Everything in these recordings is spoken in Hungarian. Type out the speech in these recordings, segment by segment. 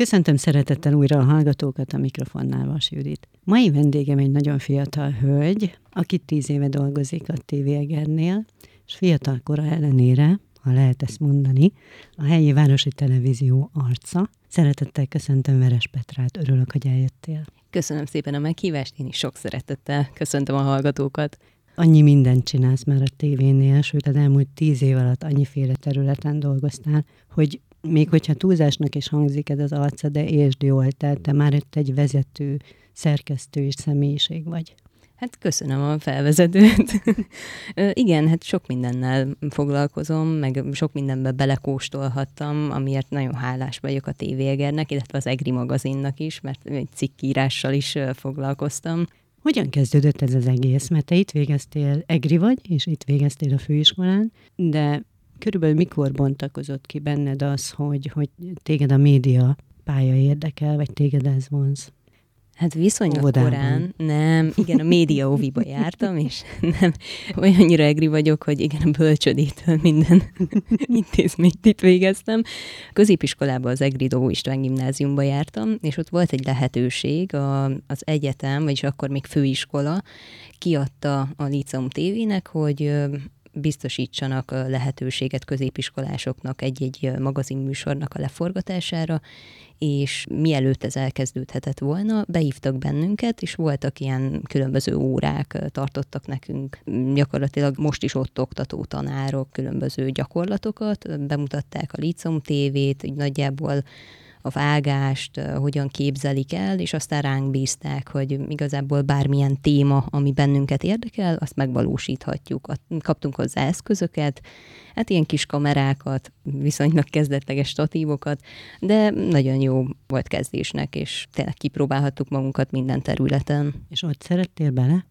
Köszöntöm szeretettel újra a hallgatókat, a mikrofonnál Vas Judit. Mai vendégem egy nagyon fiatal hölgy, aki tíz éve dolgozik a TV Egernél, és fiatal kora ellenére, ha lehet ezt mondani, a helyi városi televízió arca. Szeretettel köszöntöm Veres Petrát, örülök, hogy eljöttél. Köszönöm szépen a meghívást, én is sok szeretettel köszöntöm a hallgatókat. Annyi mindent csinálsz már a tévénél, sőt az elmúlt tíz év alatt annyiféle területen dolgoztál, hogy még hogyha túlzásnak is hangzik ez az arca, de értsd jól, tehát te már itt egy vezető, szerkesztő és személyiség vagy. Hát köszönöm a felvezetőt. Igen, hát sok mindennel foglalkozom, meg sok mindenbe belekóstolhattam, amiért nagyon hálás vagyok a TV Egernek, illetve az EGRI magazinnak is, mert egy cikkírással is foglalkoztam. Hogyan kezdődött ez az egész? Mert te itt végeztél, EGRI vagy, és itt végeztél a főiskolán, de körülbelül mikor bontakozott ki benned az, hogy, hogy téged a média pálya érdekel, vagy téged ez vonz? Hát viszonylag Óvodában. korán, nem, igen, a média óviba jártam, és nem, olyannyira egri vagyok, hogy igen, a bölcsödétől minden intézményt itt végeztem. Középiskolában az Egri Dó István gimnáziumba jártam, és ott volt egy lehetőség, a, az egyetem, vagyis akkor még főiskola, kiadta a Liceum tévének, hogy biztosítsanak lehetőséget középiskolásoknak egy-egy magazinműsornak a leforgatására, és mielőtt ez elkezdődhetett volna, beívtak bennünket, és voltak ilyen különböző órák, tartottak nekünk. Gyakorlatilag most is ott oktató tanárok különböző gyakorlatokat, bemutatták a Licom tévét, így nagyjából a vágást, hogyan képzelik el, és aztán ránk bízták, hogy igazából bármilyen téma, ami bennünket érdekel, azt megvalósíthatjuk. Kaptunk hozzá eszközöket, hát ilyen kis kamerákat, viszonylag kezdetleges statívokat, de nagyon jó volt kezdésnek, és tényleg kipróbálhattuk magunkat minden területen. És ott szerettél bele?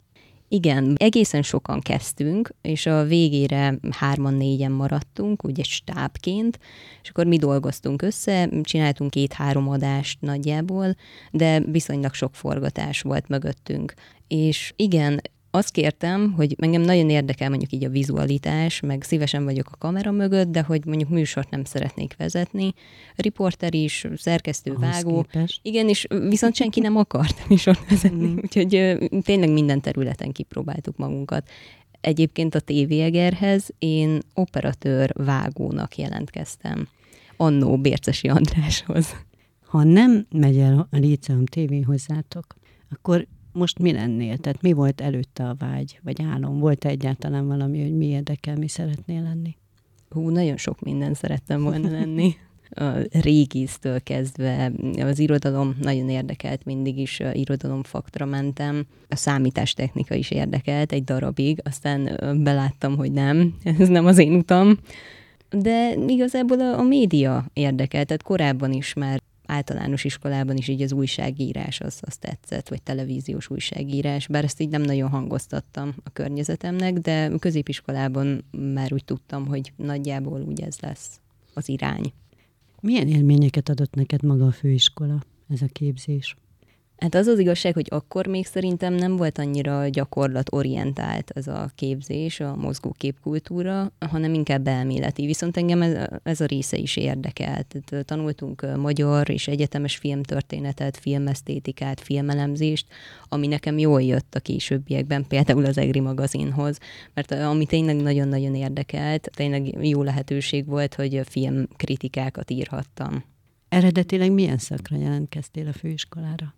Igen, egészen sokan kezdtünk, és a végére hárman-négyen maradtunk, ugye stábként, és akkor mi dolgoztunk össze, csináltunk két-három adást nagyjából, de viszonylag sok forgatás volt mögöttünk. És igen, azt kértem, hogy engem nagyon érdekel mondjuk így a vizualitás, meg szívesen vagyok a kamera mögött, de hogy mondjuk műsort nem szeretnék vezetni. Riporter is, szerkesztő, Ahhoz vágó. Képest. Igen, és viszont senki nem akart műsort vezetni, mm. úgyhogy tényleg minden területen kipróbáltuk magunkat. Egyébként a tévéegerhez én operatőr vágónak jelentkeztem. Annó Bércesi Andráshoz. Ha nem megy el a Líceum TV hozzátok, akkor most mi lennél? Tehát mi volt előtte a vágy, vagy álom? volt -e egyáltalán valami, hogy mi érdekel, mi szeretnél lenni? Hú, nagyon sok minden szerettem volna lenni. A régésztől kezdve az irodalom nagyon érdekelt, mindig is irodalomfaktra mentem. A számítástechnika is érdekelt egy darabig, aztán beláttam, hogy nem, ez nem az én utam. De igazából a, a média érdekelt, tehát korábban is már általános iskolában is így az újságírás az, az tetszett, vagy televíziós újságírás, bár ezt így nem nagyon hangoztattam a környezetemnek, de középiskolában már úgy tudtam, hogy nagyjából úgy ez lesz az irány. Milyen élményeket adott neked maga a főiskola, ez a képzés? Hát az az igazság, hogy akkor még szerintem nem volt annyira gyakorlatorientált ez a képzés, a mozgóképkultúra, hanem inkább elméleti. Viszont engem ez, ez a része is érdekelt. Tanultunk magyar és egyetemes filmtörténetet, filmesztétikát, filmelemzést, ami nekem jól jött a későbbiekben, például az EGRI magazinhoz, mert ami tényleg nagyon-nagyon érdekelt, tényleg jó lehetőség volt, hogy filmkritikákat írhattam. Eredetileg milyen szakra jelentkeztél a főiskolára?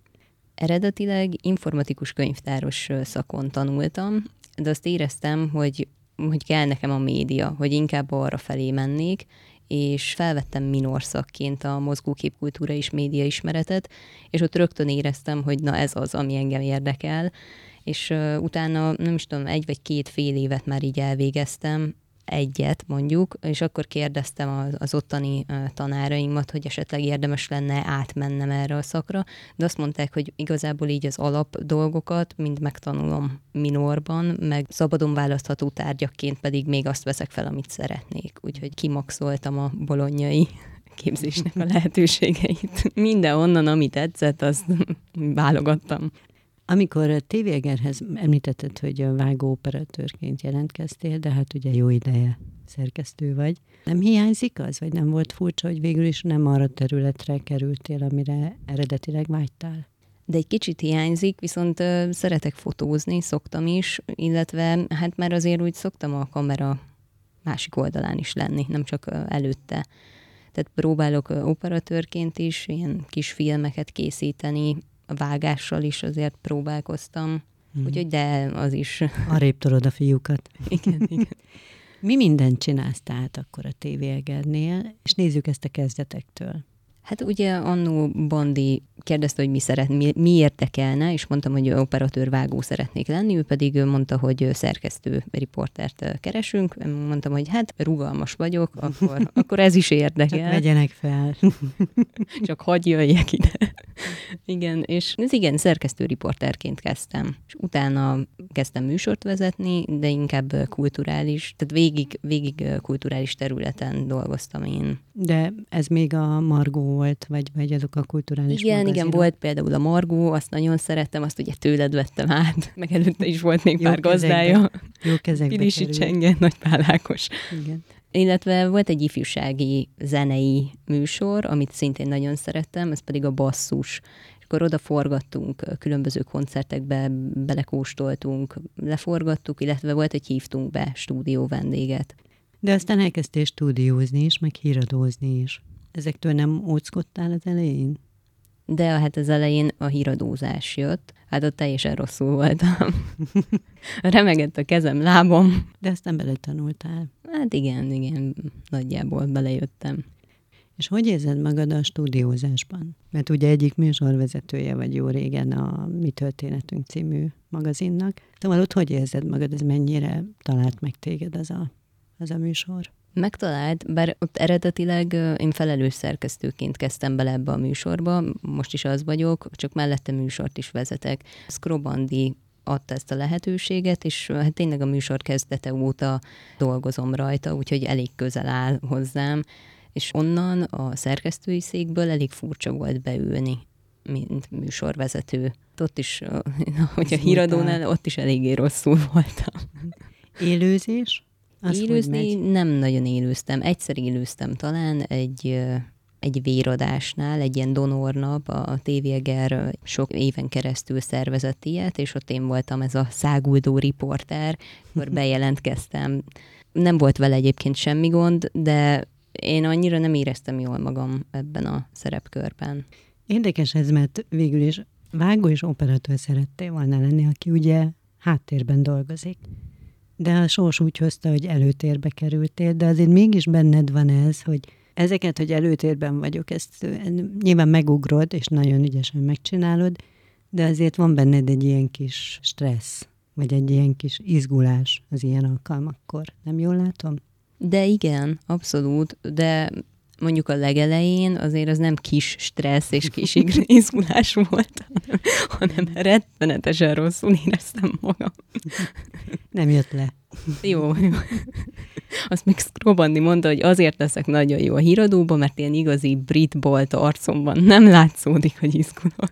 Eredetileg informatikus könyvtáros szakon tanultam, de azt éreztem, hogy, hogy kell nekem a média, hogy inkább arra felé mennék, és felvettem minor szakként a mozgóképkultúra és média ismeretet, és ott rögtön éreztem, hogy na ez az, ami engem érdekel, és utána nem is tudom, egy vagy két fél évet már így elvégeztem, egyet mondjuk, és akkor kérdeztem az, az ottani tanáraimat, hogy esetleg érdemes lenne átmennem erre a szakra, de azt mondták, hogy igazából így az alap dolgokat mind megtanulom minorban, meg szabadon választható tárgyakként pedig még azt veszek fel, amit szeretnék. Úgyhogy kimaxoltam a bolonyai képzésnek a lehetőségeit. Minden onnan, ami tetszett, azt válogattam. Amikor tévégerhez említetted, hogy a vágó operatőrként jelentkeztél, de hát ugye jó ideje szerkesztő vagy. Nem hiányzik az, vagy nem volt furcsa, hogy végül is nem arra területre kerültél, amire eredetileg vágytál? de egy kicsit hiányzik, viszont uh, szeretek fotózni, szoktam is, illetve hát már azért úgy szoktam a kamera másik oldalán is lenni, nem csak előtte. Tehát próbálok operatőrként is ilyen kis filmeket készíteni, a vágással is azért próbálkoztam, hmm. úgyhogy de az is. Arrébb tolod a fiúkat. igen, igen. Mi mindent csinálsz tehát akkor a tévégernél, és nézzük ezt a kezdetektől. Hát ugye annó Bandi kérdezte, hogy mi, szeret, mi, mi érdekelne, és mondtam, hogy operatőr vágó szeretnék lenni, ő pedig mondta, hogy szerkesztő riportert keresünk. Mondtam, hogy hát rugalmas vagyok, akkor, akkor ez is érdekel. Csak vegyenek fel. Csak hagyj jöjjek ide. Igen, és ez igen, szerkesztő riporterként kezdtem. És utána kezdtem műsort vezetni, de inkább kulturális, tehát végig, végig kulturális területen dolgoztam én. De ez még a Margó volt, vagy, vagy azok a kulturális Igen, magazinok. igen, volt például a Margó, azt nagyon szerettem, azt ugye tőled vettem át, meg előtte is volt még Jó pár gazdája. Jó kezekbe Pilisi Csenge, Nagy Pálákos. Igen. Illetve volt egy ifjúsági zenei műsor, amit szintén nagyon szerettem, ez pedig a basszus. És akkor oda forgattunk, különböző koncertekbe belekóstoltunk, leforgattuk, illetve volt, hogy hívtunk be stúdió vendéget. De aztán elkezdtél stúdiózni is, meg híradózni is. Ezektől nem óckodtál az elején? De hát az elején a híradózás jött. Hát ott teljesen rosszul voltam. Remegett a kezem, lábom. De aztán beletanultál. Hát igen, igen, nagyjából belejöttem. És hogy érzed magad a stúdiózásban? Mert ugye egyik műsorvezetője vagy jó régen a Mi Történetünk című magazinnak. Szóval ott hogy érzed magad, ez mennyire talált meg téged az a, az a műsor? Megtalált, bár ott eredetileg én felelős szerkesztőként kezdtem bele ebbe a műsorba, most is az vagyok, csak mellette műsort is vezetek. Skrobandi adta ezt a lehetőséget, és hát tényleg a műsor kezdete óta dolgozom rajta, úgyhogy elég közel áll hozzám, és onnan a szerkesztői székből elég furcsa volt beülni, mint műsorvezető. Ott is, hogy a híradónál, ott is eléggé rosszul voltam. Élőzés? Az Élőzni nem nagyon élőztem. Egyszer élőztem talán egy egy véradásnál, egy ilyen donornap, a TVGR sok éven keresztül szervezett ilyet, és ott én voltam ez a száguldó riporter, akkor bejelentkeztem. Nem volt vele egyébként semmi gond, de én annyira nem éreztem jól magam ebben a szerepkörben. Érdekes ez, mert végül is vágó és operatőr szerettél volna lenni, aki ugye háttérben dolgozik de a sors úgy hozta, hogy előtérbe kerültél, de azért mégis benned van ez, hogy ezeket, hogy előtérben vagyok, ezt nyilván megugrod, és nagyon ügyesen megcsinálod, de azért van benned egy ilyen kis stressz, vagy egy ilyen kis izgulás az ilyen alkalmakkor. Nem jól látom? De igen, abszolút, de mondjuk a legelején azért az nem kis stressz és kis izgulás volt, hanem rettenetesen rosszul éreztem magam. Nem jött le. Jó, jó. Azt még Skrobandi mondta, hogy azért leszek nagyon jó a híradóban, mert ilyen igazi brit bolt arcomban nem látszódik, hogy izgulok.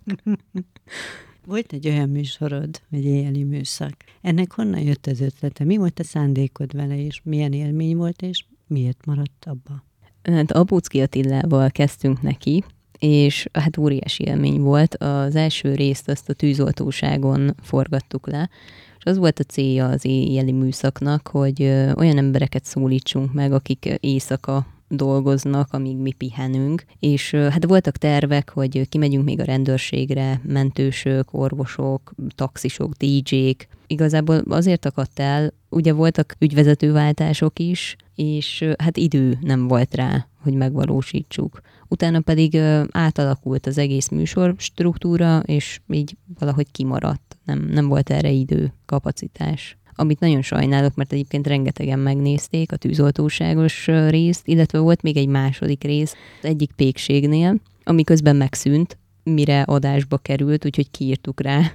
Volt egy olyan műsorod, egy éjjeli műszak. Ennek honnan jött az ötlete? Mi volt a szándékod vele, és milyen élmény volt, és miért maradt abba? Hát Apucki Attilával kezdtünk neki, és hát óriási élmény volt. Az első részt azt a tűzoltóságon forgattuk le, és az volt a célja az éjjeli műszaknak, hogy olyan embereket szólítsunk meg, akik éjszaka dolgoznak, amíg mi pihenünk, és hát voltak tervek, hogy kimegyünk még a rendőrségre, mentősök, orvosok, taxisok, DJ-k. Igazából azért akadt el, ugye voltak ügyvezetőváltások is, és hát idő nem volt rá, hogy megvalósítsuk. Utána pedig átalakult az egész műsor struktúra, és így valahogy kimaradt. Nem, nem volt erre idő, kapacitás amit nagyon sajnálok, mert egyébként rengetegen megnézték a tűzoltóságos részt, illetve volt még egy második rész egyik pékségnél, ami közben megszűnt, mire adásba került, úgyhogy kiírtuk rá.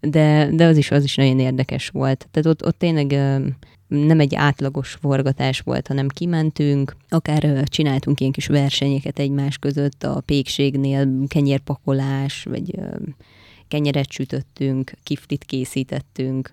De, de az is, az is nagyon érdekes volt. Tehát ott, ott tényleg nem egy átlagos forgatás volt, hanem kimentünk, akár csináltunk ilyen kis versenyeket egymás között a pékségnél, kenyérpakolás, vagy kenyeret sütöttünk, kiflit készítettünk,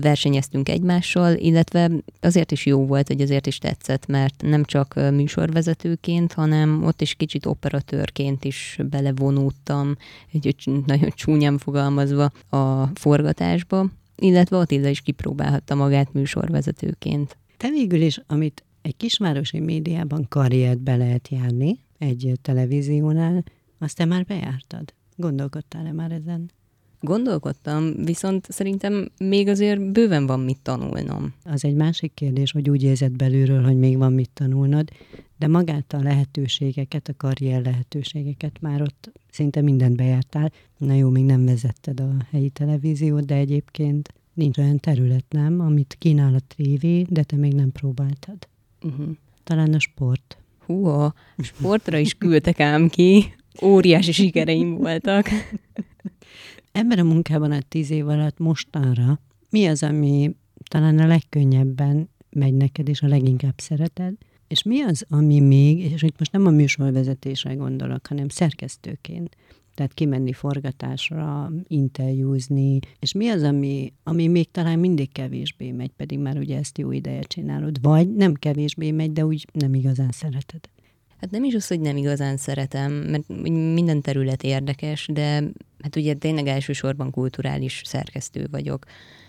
versenyeztünk egymással, illetve azért is jó volt, hogy azért is tetszett, mert nem csak műsorvezetőként, hanem ott is kicsit operatőrként is belevonódtam, egy nagyon csúnyán fogalmazva a forgatásba, illetve Attila is kipróbálhatta magát műsorvezetőként. Te végül is, amit egy kisvárosi médiában karriert be lehet járni, egy televíziónál, azt te már bejártad? Gondolkodtál-e már ezen? Gondolkodtam, viszont szerintem még azért bőven van mit tanulnom. Az egy másik kérdés, hogy úgy érzed belülről, hogy még van mit tanulnod, de magát a lehetőségeket, a karrier lehetőségeket már ott szinte mindent bejártál. Na jó, még nem vezetted a helyi televíziót, de egyébként nincs olyan terület, nem, amit kínál a tévé, de te még nem próbáltad. Uh-huh. Talán a sport. Hú, a sportra is küldtek ám ki. Óriási sikereim voltak. Ebben a munkában a tíz év alatt mostanra mi az, ami talán a legkönnyebben megy neked, és a leginkább szereted, és mi az, ami még, és itt most nem a műsorvezetésre gondolok, hanem szerkesztőként, tehát kimenni forgatásra, interjúzni, és mi az, ami, ami még talán mindig kevésbé megy, pedig már ugye ezt jó ideje csinálod, vagy nem kevésbé megy, de úgy nem igazán szereted. Hát nem is az, hogy nem igazán szeretem, mert minden terület érdekes, de hát ugye tényleg elsősorban kulturális szerkesztő vagyok.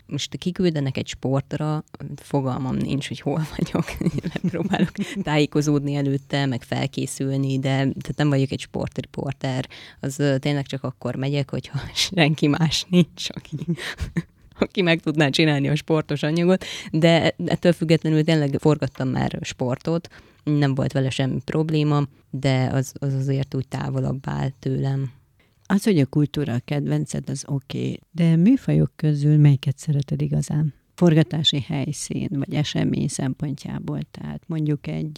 Most kiküldenek egy sportra, fogalmam nincs, hogy hol vagyok. Megpróbálok tájékozódni előtte, meg felkészülni, de tehát nem vagyok egy sportriporter. Az tényleg csak akkor megyek, hogyha senki más nincs, aki aki meg tudná csinálni a sportos anyagot, de ettől függetlenül tényleg forgattam már sportot, nem volt vele semmi probléma, de az, az azért úgy távolabb áll tőlem. Az, hogy a kultúra a kedvenced, az oké, okay, de műfajok közül melyiket szereted igazán? Forgatási helyszín, vagy esemény szempontjából, tehát mondjuk egy,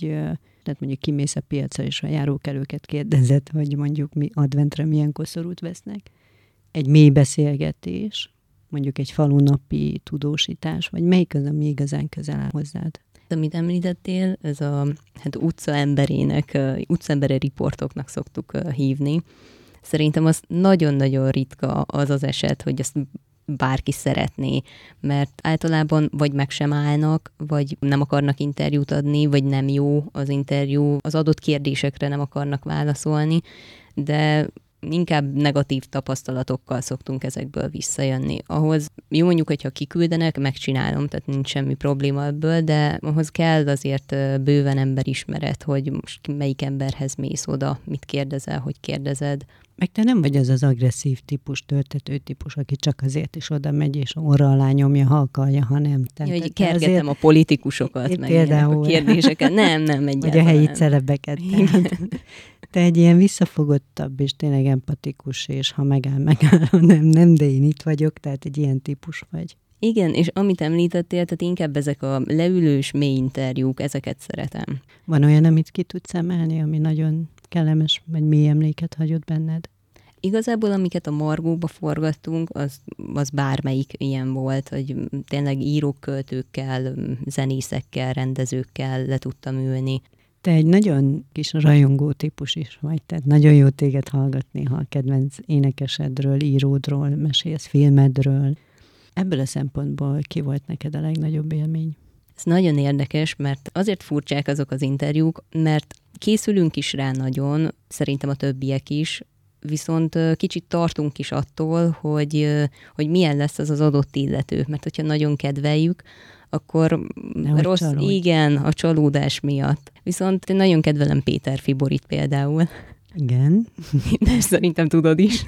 tehát mondjuk kimész a piacra, és a járókelőket kérdezed, hogy mondjuk mi adventre milyen koszorút vesznek, egy mély beszélgetés, mondjuk egy falunapi tudósítás, vagy melyik az, ami igazán közel áll hozzád? Amit említettél, ez a hát utcaemberének, utcaembere riportoknak szoktuk hívni. Szerintem az nagyon-nagyon ritka az az eset, hogy ezt bárki szeretné, mert általában vagy meg sem állnak, vagy nem akarnak interjút adni, vagy nem jó az interjú, az adott kérdésekre nem akarnak válaszolni, de inkább negatív tapasztalatokkal szoktunk ezekből visszajönni. Ahhoz jó mondjuk, hogyha kiküldenek, megcsinálom, tehát nincs semmi probléma ebből, de ahhoz kell azért bőven emberismeret, hogy most melyik emberhez mész oda, mit kérdezel, hogy kérdezed. Meg te nem vagy az az agresszív típus, törtető típus, aki csak azért is oda megy, és orra alá nyomja, ha akarja, ha nem. Tehát, ja, hogy kergetem azért... a politikusokat, meg például. a kérdéseket. Nem, nem, egyáltalán. Vagy a helyi celebeket. te egy ilyen visszafogottabb, és tényleg empatikus, és ha megáll, megáll, ha nem, nem, de én itt vagyok, tehát egy ilyen típus vagy. Igen, és amit említettél, tehát inkább ezek a leülős mély interjúk, ezeket szeretem. Van olyan, amit ki tudsz emelni, ami nagyon kellemes, vagy mély emléket hagyott benned? Igazából, amiket a Margóba forgattunk, az, az bármelyik ilyen volt, hogy tényleg írók, költőkkel, zenészekkel, rendezőkkel le tudtam ülni. Te egy nagyon kis rajongó típus is vagy, tehát nagyon jó téged hallgatni, ha a kedvenc énekesedről, íródról mesélsz, filmedről. Ebből a szempontból ki volt neked a legnagyobb élmény? Ez nagyon érdekes, mert azért furcsák azok az interjúk, mert készülünk is rá nagyon, szerintem a többiek is, viszont kicsit tartunk is attól, hogy, hogy milyen lesz az az adott illető, mert hogyha nagyon kedveljük, akkor Nehogy rossz, csalódj. igen, a csalódás miatt. Viszont én nagyon kedvelem Péter Fiborit például. Igen. De szerintem tudod is.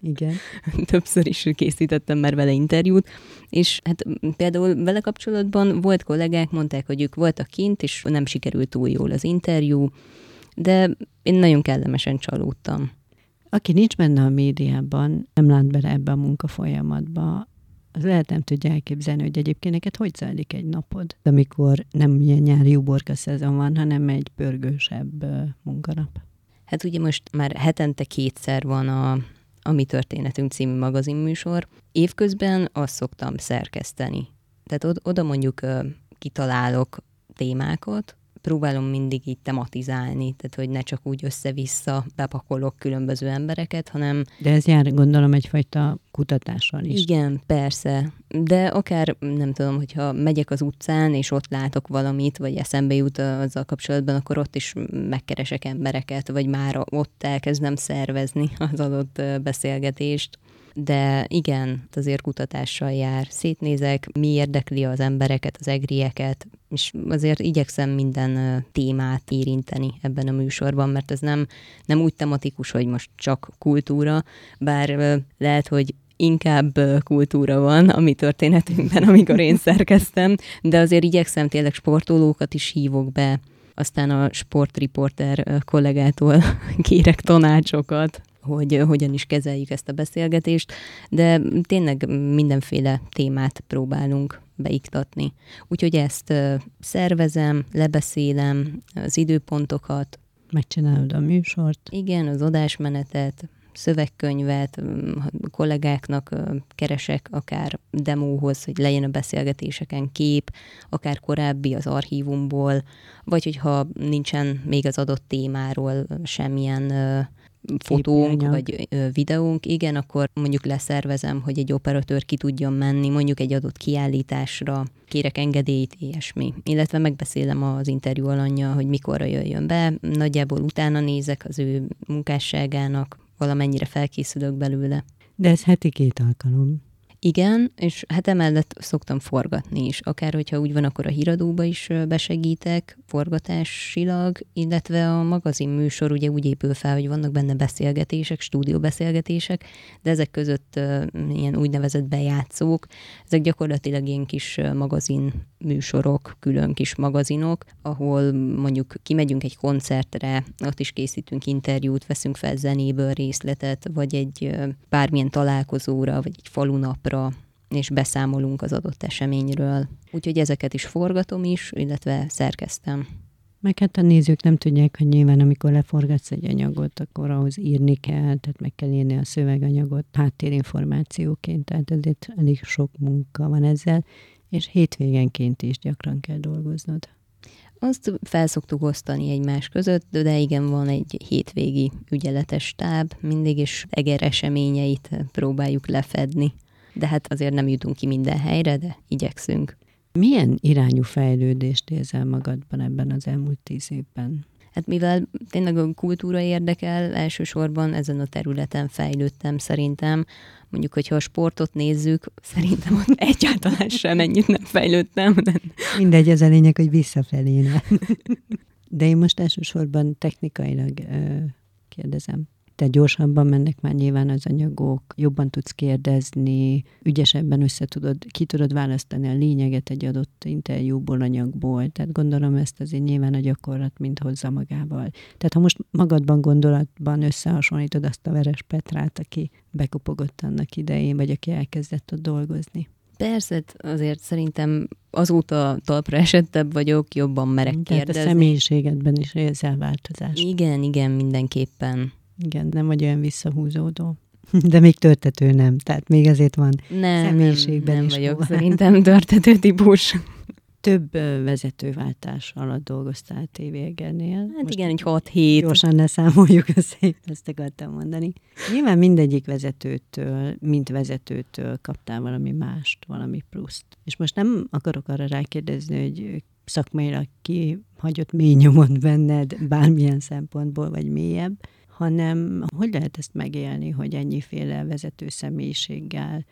Igen. Többször is készítettem már vele interjút, és hát például vele kapcsolatban volt kollégák, mondták, hogy ők voltak kint, és nem sikerült túl jól az interjú, de én nagyon kellemesen csalódtam. Aki nincs benne a médiában, nem lát bele ebbe a munkafolyamatba, az lehet nem tudja elképzelni, hogy egyébként neked hogy zajlik egy napod, amikor nem ilyen nyári uborka szezon van, hanem egy pörgősebb munkanap. Hát ugye most már hetente kétszer van a, a Mi Történetünk című magazinműsor. Évközben azt szoktam szerkeszteni. Tehát oda mondjuk kitalálok témákat, próbálom mindig így tematizálni, tehát hogy ne csak úgy össze-vissza bepakolok különböző embereket, hanem... De ez jár, gondolom, egyfajta kutatással is. Igen, persze. De akár, nem tudom, hogyha megyek az utcán, és ott látok valamit, vagy eszembe jut azzal kapcsolatban, akkor ott is megkeresek embereket, vagy már ott elkezdem szervezni az adott beszélgetést de igen, azért kutatással jár. Szétnézek, mi érdekli az embereket, az egrieket, és azért igyekszem minden témát érinteni ebben a műsorban, mert ez nem, nem úgy tematikus, hogy most csak kultúra, bár lehet, hogy inkább kultúra van a mi történetünkben, amikor én szerkeztem, de azért igyekszem tényleg sportolókat is hívok be, aztán a sportriporter kollégától kérek tanácsokat, hogy hogyan is kezeljük ezt a beszélgetést, de tényleg mindenféle témát próbálunk beiktatni. Úgyhogy ezt szervezem, lebeszélem, az időpontokat. Megcsinálod a műsort. Igen, az adásmenetet, szövegkönyvet, kollégáknak keresek akár demóhoz, hogy legyen a beszélgetéseken kép, akár korábbi az archívumból, vagy hogyha nincsen még az adott témáról semmilyen fotónk, vagy videónk, igen, akkor mondjuk leszervezem, hogy egy operatőr ki tudjon menni, mondjuk egy adott kiállításra, kérek engedélyt, ilyesmi. Illetve megbeszélem az interjú alanya, hogy mikorra jöjjön be, nagyjából utána nézek az ő munkásságának, valamennyire felkészülök belőle. De ez heti két alkalom. Igen, és hát emellett szoktam forgatni is. Akár, hogyha úgy van, akkor a híradóba is besegítek, forgatásilag, illetve a magazin műsor ugye úgy épül fel, hogy vannak benne beszélgetések, stúdióbeszélgetések, de ezek között ilyen úgynevezett bejátszók, ezek gyakorlatilag ilyen kis magazin műsorok, külön kis magazinok, ahol mondjuk kimegyünk egy koncertre, ott is készítünk interjút, veszünk fel zenéből részletet, vagy egy bármilyen találkozóra, vagy egy falunapra, és beszámolunk az adott eseményről. Úgyhogy ezeket is forgatom is, illetve szerkeztem. Meg hát a nézők nem tudják, hogy nyilván amikor leforgatsz egy anyagot, akkor ahhoz írni kell, tehát meg kell írni a szöveganyagot háttérinformációként, tehát ezért elég sok munka van ezzel, és hétvégenként is gyakran kell dolgoznod. Azt felszoktuk osztani egymás között, de igen, van egy hétvégi ügyeletes táb, mindig is Eger eseményeit próbáljuk lefedni. De hát azért nem jutunk ki minden helyre, de igyekszünk. Milyen irányú fejlődést érzel magadban ebben az elmúlt tíz évben? Hát mivel tényleg a kultúra érdekel, elsősorban ezen a területen fejlődtem szerintem. Mondjuk, hogyha a sportot nézzük, szerintem ott egyáltalán sem ennyit nem fejlődtem. De... Mindegy, az a lényeg, hogy visszafelé. De én most elsősorban technikailag ö, kérdezem te gyorsabban mennek már nyilván az anyagok, jobban tudsz kérdezni, ügyesebben össze tudod, ki tudod választani a lényeget egy adott interjúból, anyagból. Tehát gondolom ezt azért nyilván a gyakorlat mind hozza magával. Tehát ha most magadban gondolatban összehasonlítod azt a Veres Petrát, aki bekopogott annak idején, vagy aki elkezdett ott dolgozni. Persze, azért szerintem azóta talpra esettebb vagyok, jobban merek Tehát kérdezni. a személyiségedben is érzel változást. Igen, igen, mindenképpen. Igen, nem vagy olyan visszahúzódó. De még törtető nem, tehát még ezért van nem, személyiségben nem, nem is vagyok hova. szerintem törtető típus. Több vezetőváltás alatt dolgoztál tévégernél. Hát Most igen, egy 6-7. Gyorsan ne számoljuk össze, ezt akartam mondani. Nyilván mindegyik vezetőtől, mint vezetőtől kaptál valami mást, valami pluszt. És most nem akarok arra rákérdezni, hogy szakmailag ki hagyott mély nyomot benned bármilyen szempontból, vagy mélyebb, hanem hogy lehet ezt megélni, hogy ennyiféle vezető személyiséggel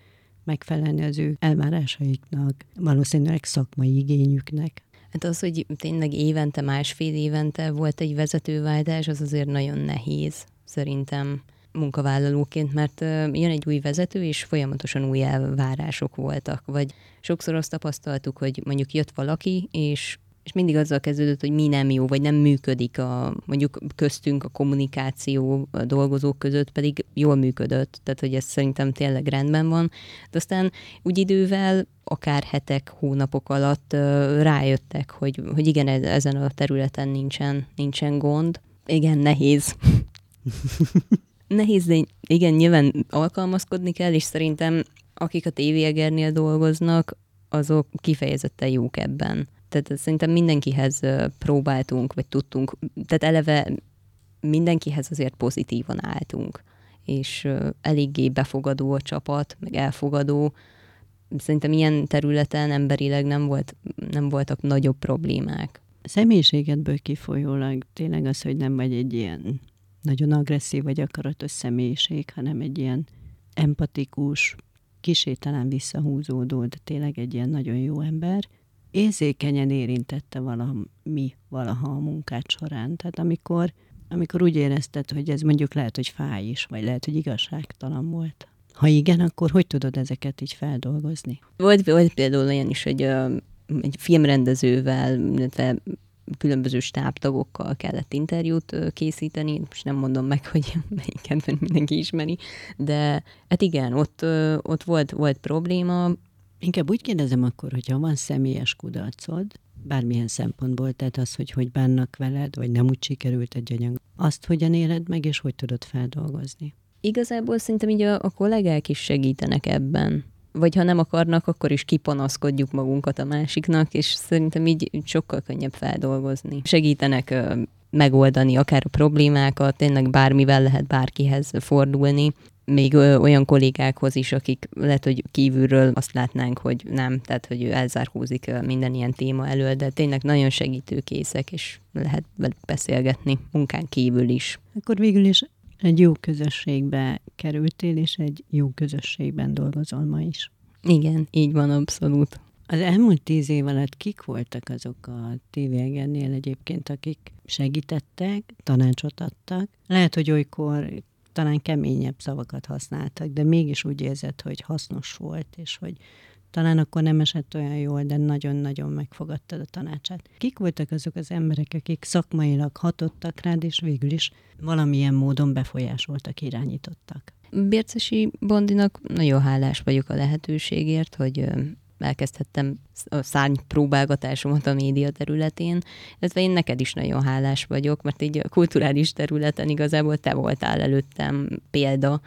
megfelelni az ő elvárásaiknak, valószínűleg szakmai igényüknek. Hát az, hogy tényleg évente, másfél évente volt egy vezetőváltás, az azért nagyon nehéz, szerintem munkavállalóként, mert jön egy új vezető, és folyamatosan új elvárások voltak, vagy sokszor azt tapasztaltuk, hogy mondjuk jött valaki, és és mindig azzal kezdődött, hogy mi nem jó, vagy nem működik a, mondjuk köztünk a kommunikáció a dolgozók között, pedig jól működött, tehát hogy ez szerintem tényleg rendben van. De aztán úgy idővel, akár hetek, hónapok alatt rájöttek, hogy, hogy igen, ezen a területen nincsen, nincsen gond. Igen, nehéz. nehéz, de igen, nyilván alkalmazkodni kell, és szerintem akik a tévéegernél dolgoznak, azok kifejezetten jók ebben Tehát szerintem mindenkihez próbáltunk, vagy tudtunk, tehát eleve mindenkihez azért pozitívan álltunk, és eléggé befogadó a csapat, meg elfogadó. Szerintem ilyen területen emberileg nem, volt, nem voltak nagyobb problémák. A személyiségedből kifolyólag tényleg az, hogy nem vagy egy ilyen nagyon agresszív vagy akaratos személyiség, hanem egy ilyen empatikus, kisé talán visszahúzódó, de tényleg egy ilyen nagyon jó ember, érzékenyen érintette valami valaha a munkát során. Tehát amikor, amikor úgy érezted, hogy ez mondjuk lehet, hogy fáj is, vagy lehet, hogy igazságtalan volt. Ha igen, akkor hogy tudod ezeket így feldolgozni? Volt, volt például olyan is, hogy uh, egy filmrendezővel, illetve különböző stábtagokkal kellett interjút készíteni, most nem mondom meg, hogy melyiket mert mindenki ismeri, de hát igen, ott, ott volt, volt probléma. Inkább úgy kérdezem akkor, hogyha van személyes kudarcod, bármilyen szempontból, tehát az, hogy hogy bánnak veled, vagy nem úgy sikerült egy anyag, azt hogyan éled meg, és hogy tudod feldolgozni? Igazából szerintem így a, a kollégák is segítenek ebben vagy ha nem akarnak, akkor is kipanaszkodjuk magunkat a másiknak, és szerintem így sokkal könnyebb feldolgozni. Segítenek megoldani akár a problémákat, tényleg bármivel lehet bárkihez fordulni, még olyan kollégákhoz is, akik lehet, hogy kívülről azt látnánk, hogy nem, tehát hogy ő elzárkózik minden ilyen téma elől, de tényleg nagyon segítőkészek, és lehet beszélgetni munkán kívül is. Akkor végül is egy jó közösségbe kerültél, és egy jó közösségben dolgozol ma is. Igen, így van abszolút. Az elmúlt tíz év alatt kik voltak azok a tévégennél egyébként, akik segítettek, tanácsot adtak? Lehet, hogy olykor talán keményebb szavakat használtak, de mégis úgy érzed, hogy hasznos volt, és hogy talán akkor nem esett olyan jól, de nagyon-nagyon megfogadtad a tanácsát. Kik voltak azok az emberek, akik szakmailag hatottak rád, és végül is valamilyen módon befolyásoltak, irányítottak? Bércesi Bondinak nagyon hálás vagyok a lehetőségért, hogy elkezdhettem a szárny próbálgatásomat a média területén, illetve én neked is nagyon hálás vagyok, mert így a kulturális területen igazából te voltál előttem példa,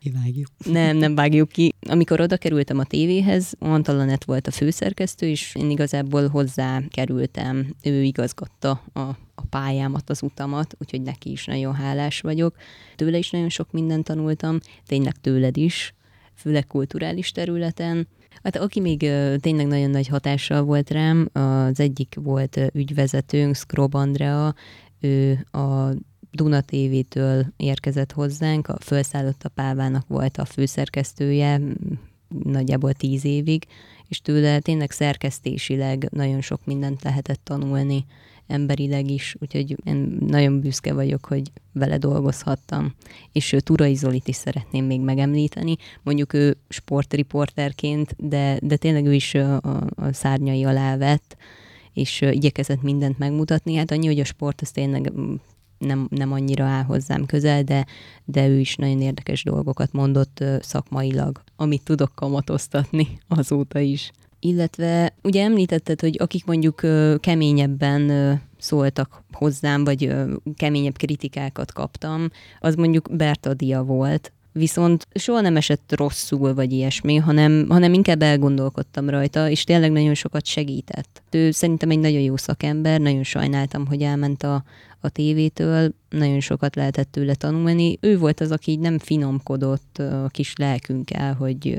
Kivágjuk. Nem, nem vágjuk ki. Amikor oda kerültem a tévéhez, Antalanett volt a főszerkesztő, és én igazából hozzá kerültem. Ő igazgatta a, a pályámat, az utamat, úgyhogy neki is nagyon hálás vagyok. Tőle is nagyon sok mindent tanultam, tényleg tőled is, főleg kulturális területen. Hát aki még tényleg nagyon nagy hatással volt rám, az egyik volt ügyvezetőnk, Skrob Andrea, ő a Duna TV-től érkezett hozzánk, a Fölszállott a Pávának volt a főszerkesztője, nagyjából tíz évig, és tőle tényleg szerkesztésileg nagyon sok mindent lehetett tanulni, emberileg is, úgyhogy én nagyon büszke vagyok, hogy vele dolgozhattam. És Turai Zolit is szeretném még megemlíteni, mondjuk ő sportriporterként, de, de tényleg ő is a, a szárnyai alá vett, és igyekezett mindent megmutatni. Hát annyi, hogy a sport az tényleg nem, nem annyira áll hozzám közel, de, de ő is nagyon érdekes dolgokat mondott szakmailag, amit tudok kamatoztatni azóta is. Illetve ugye említetted, hogy akik mondjuk keményebben szóltak hozzám, vagy keményebb kritikákat kaptam, az mondjuk Bertadia volt, viszont soha nem esett rosszul, vagy ilyesmi, hanem, hanem inkább elgondolkodtam rajta, és tényleg nagyon sokat segített. Ő szerintem egy nagyon jó szakember, nagyon sajnáltam, hogy elment a, a tévétől, nagyon sokat lehetett tőle tanulni. Ő volt az, aki nem finomkodott a kis lelkünkkel, hogy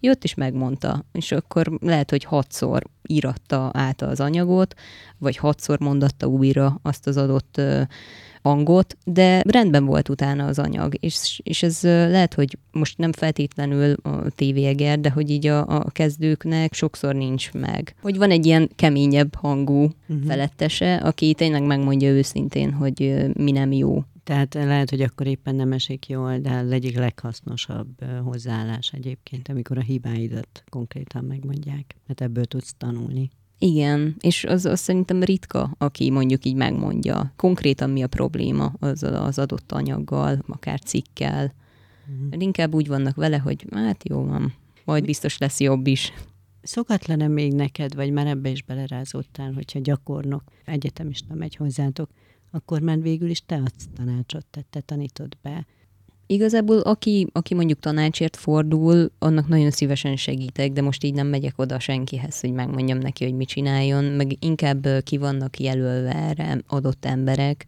jött és megmondta, és akkor lehet, hogy hatszor íratta át az anyagot, vagy hatszor mondatta újra azt az adott hangot, de rendben volt utána az anyag, és, és ez lehet, hogy most nem feltétlenül a tévéger, de hogy így a, a kezdőknek sokszor nincs meg. Hogy van egy ilyen keményebb hangú uh-huh. felettese, aki tényleg megmondja őszintén, hogy mi nem jó. Tehát lehet, hogy akkor éppen nem esik jól, de az egyik leghasznosabb hozzáállás egyébként, amikor a hibáidat konkrétan megmondják, mert ebből tudsz tanulni. Igen, és az, az szerintem ritka, aki mondjuk így megmondja konkrétan mi a probléma az, az adott anyaggal, akár cikkel. Uh-huh. Inkább úgy vannak vele, hogy hát jó van, majd biztos lesz jobb is. Szokatlan-e még neked, vagy már ebbe is belerázódtál, hogyha gyakornok, egyetemista megy hozzátok, akkor már végül is te adsz tanácsot, tehát te tanítod be. Igazából aki, aki mondjuk tanácsért fordul, annak nagyon szívesen segítek, de most így nem megyek oda senkihez, hogy megmondjam neki, hogy mit csináljon, meg inkább ki vannak jelölve erre adott emberek,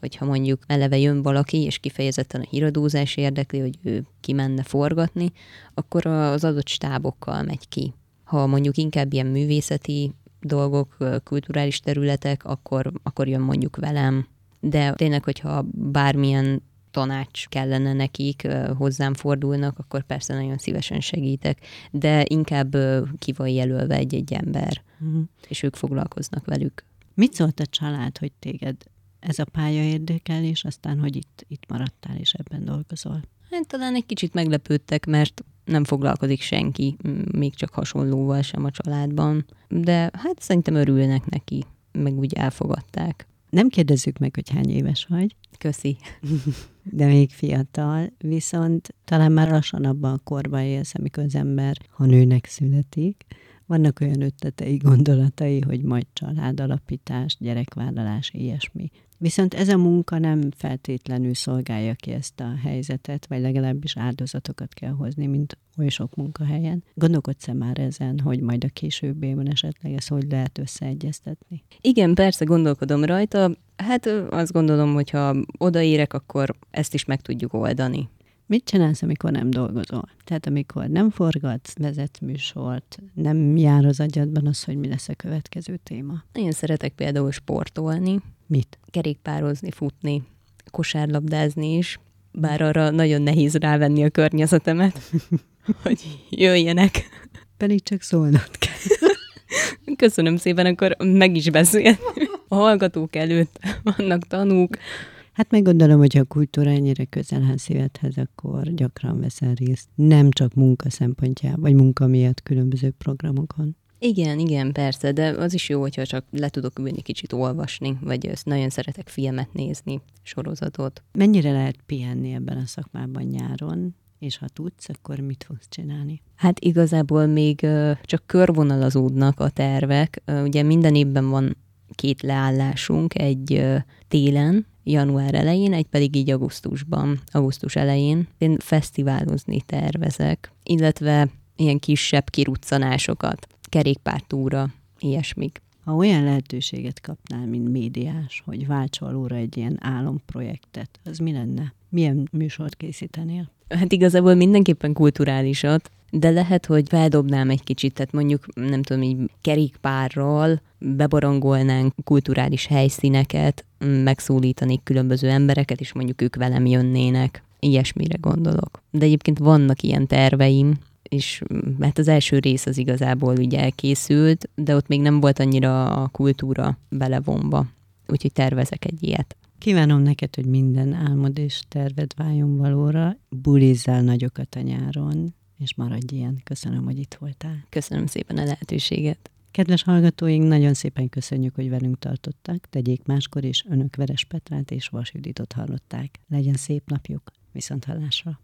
hogyha mondjuk eleve jön valaki, és kifejezetten a híradózás érdekli, hogy ő kimenne forgatni, akkor az adott stábokkal megy ki. Ha mondjuk inkább ilyen művészeti dolgok, kulturális területek, akkor, akkor jön mondjuk velem. De tényleg, hogyha bármilyen tanács kellene nekik, hozzám fordulnak, akkor persze nagyon szívesen segítek, de inkább ki van jelölve egy-egy ember, uh-huh. és ők foglalkoznak velük. Mit szólt a család, hogy téged ez a pálya érdekel, és aztán, hogy itt, itt maradtál és ebben dolgozol? Hát talán egy kicsit meglepődtek, mert nem foglalkozik senki, még csak hasonlóval sem a családban, de hát szerintem örülnek neki, meg úgy elfogadták. Nem kérdezzük meg, hogy hány éves vagy. Köszi. De még fiatal, viszont talán már lassan abban a korban élsz, amikor az ember, ha nőnek születik, vannak olyan ötletei, gondolatai, hogy majd családalapítás, gyerekvállalás, ilyesmi. Viszont ez a munka nem feltétlenül szolgálja ki ezt a helyzetet, vagy legalábbis áldozatokat kell hozni, mint oly sok munkahelyen. Gondolkodsz-e már ezen, hogy majd a későbbiben esetleg ezt hogy lehet összeegyeztetni? Igen, persze gondolkodom rajta. Hát azt gondolom, hogy ha odaérek, akkor ezt is meg tudjuk oldani. Mit csinálsz, amikor nem dolgozol? Tehát amikor nem forgatsz, vezetsz műsort, nem jár az agyadban az, hogy mi lesz a következő téma? Én szeretek például sportolni. Mit? Kerékpározni, futni, kosárlabdázni is, bár arra nagyon nehéz rávenni a környezetemet, hogy jöjjenek. Pedig csak szólnod kell. Köszönöm szépen, akkor meg is beszél. A hallgatók előtt vannak tanúk, Hát meg gondolom, hogy a kultúra ennyire közel áll szívedhez, akkor gyakran veszel részt. Nem csak munka szempontjából, vagy munka miatt különböző programokon. Igen, igen, persze, de az is jó, hogyha csak le tudok ülni kicsit olvasni, vagy ezt nagyon szeretek filmet nézni, sorozatot. Mennyire lehet pihenni ebben a szakmában nyáron? És ha tudsz, akkor mit fogsz csinálni? Hát igazából még csak körvonalazódnak a tervek. Ugye minden évben van két leállásunk, egy télen, január elején, egy pedig így augusztusban, augusztus elején. Én fesztiválozni tervezek, illetve ilyen kisebb kiruccanásokat, kerékpártúra, ilyesmik. Ha olyan lehetőséget kapnál, mint médiás, hogy válts valóra egy ilyen álomprojektet, az mi lenne? Milyen műsort készítenél? Hát igazából mindenképpen kulturálisat, de lehet, hogy feldobnám egy kicsit, tehát mondjuk, nem tudom, így kerékpárral beborongolnánk kulturális helyszíneket, megszólítanék különböző embereket, és mondjuk ők velem jönnének. Ilyesmire gondolok. De egyébként vannak ilyen terveim, és hát az első rész az igazából ugye elkészült, de ott még nem volt annyira a kultúra belevonva. Úgyhogy tervezek egy ilyet. Kívánom neked, hogy minden álmod és terved váljon valóra, bulizzál nagyokat a nyáron, és maradj ilyen. Köszönöm, hogy itt voltál. Köszönöm szépen a lehetőséget. Kedves hallgatóink, nagyon szépen köszönjük, hogy velünk tartottak. Tegyék máskor is, önök Veres Petrát és Vas Juditot hallották. Legyen szép napjuk, viszont hallásra.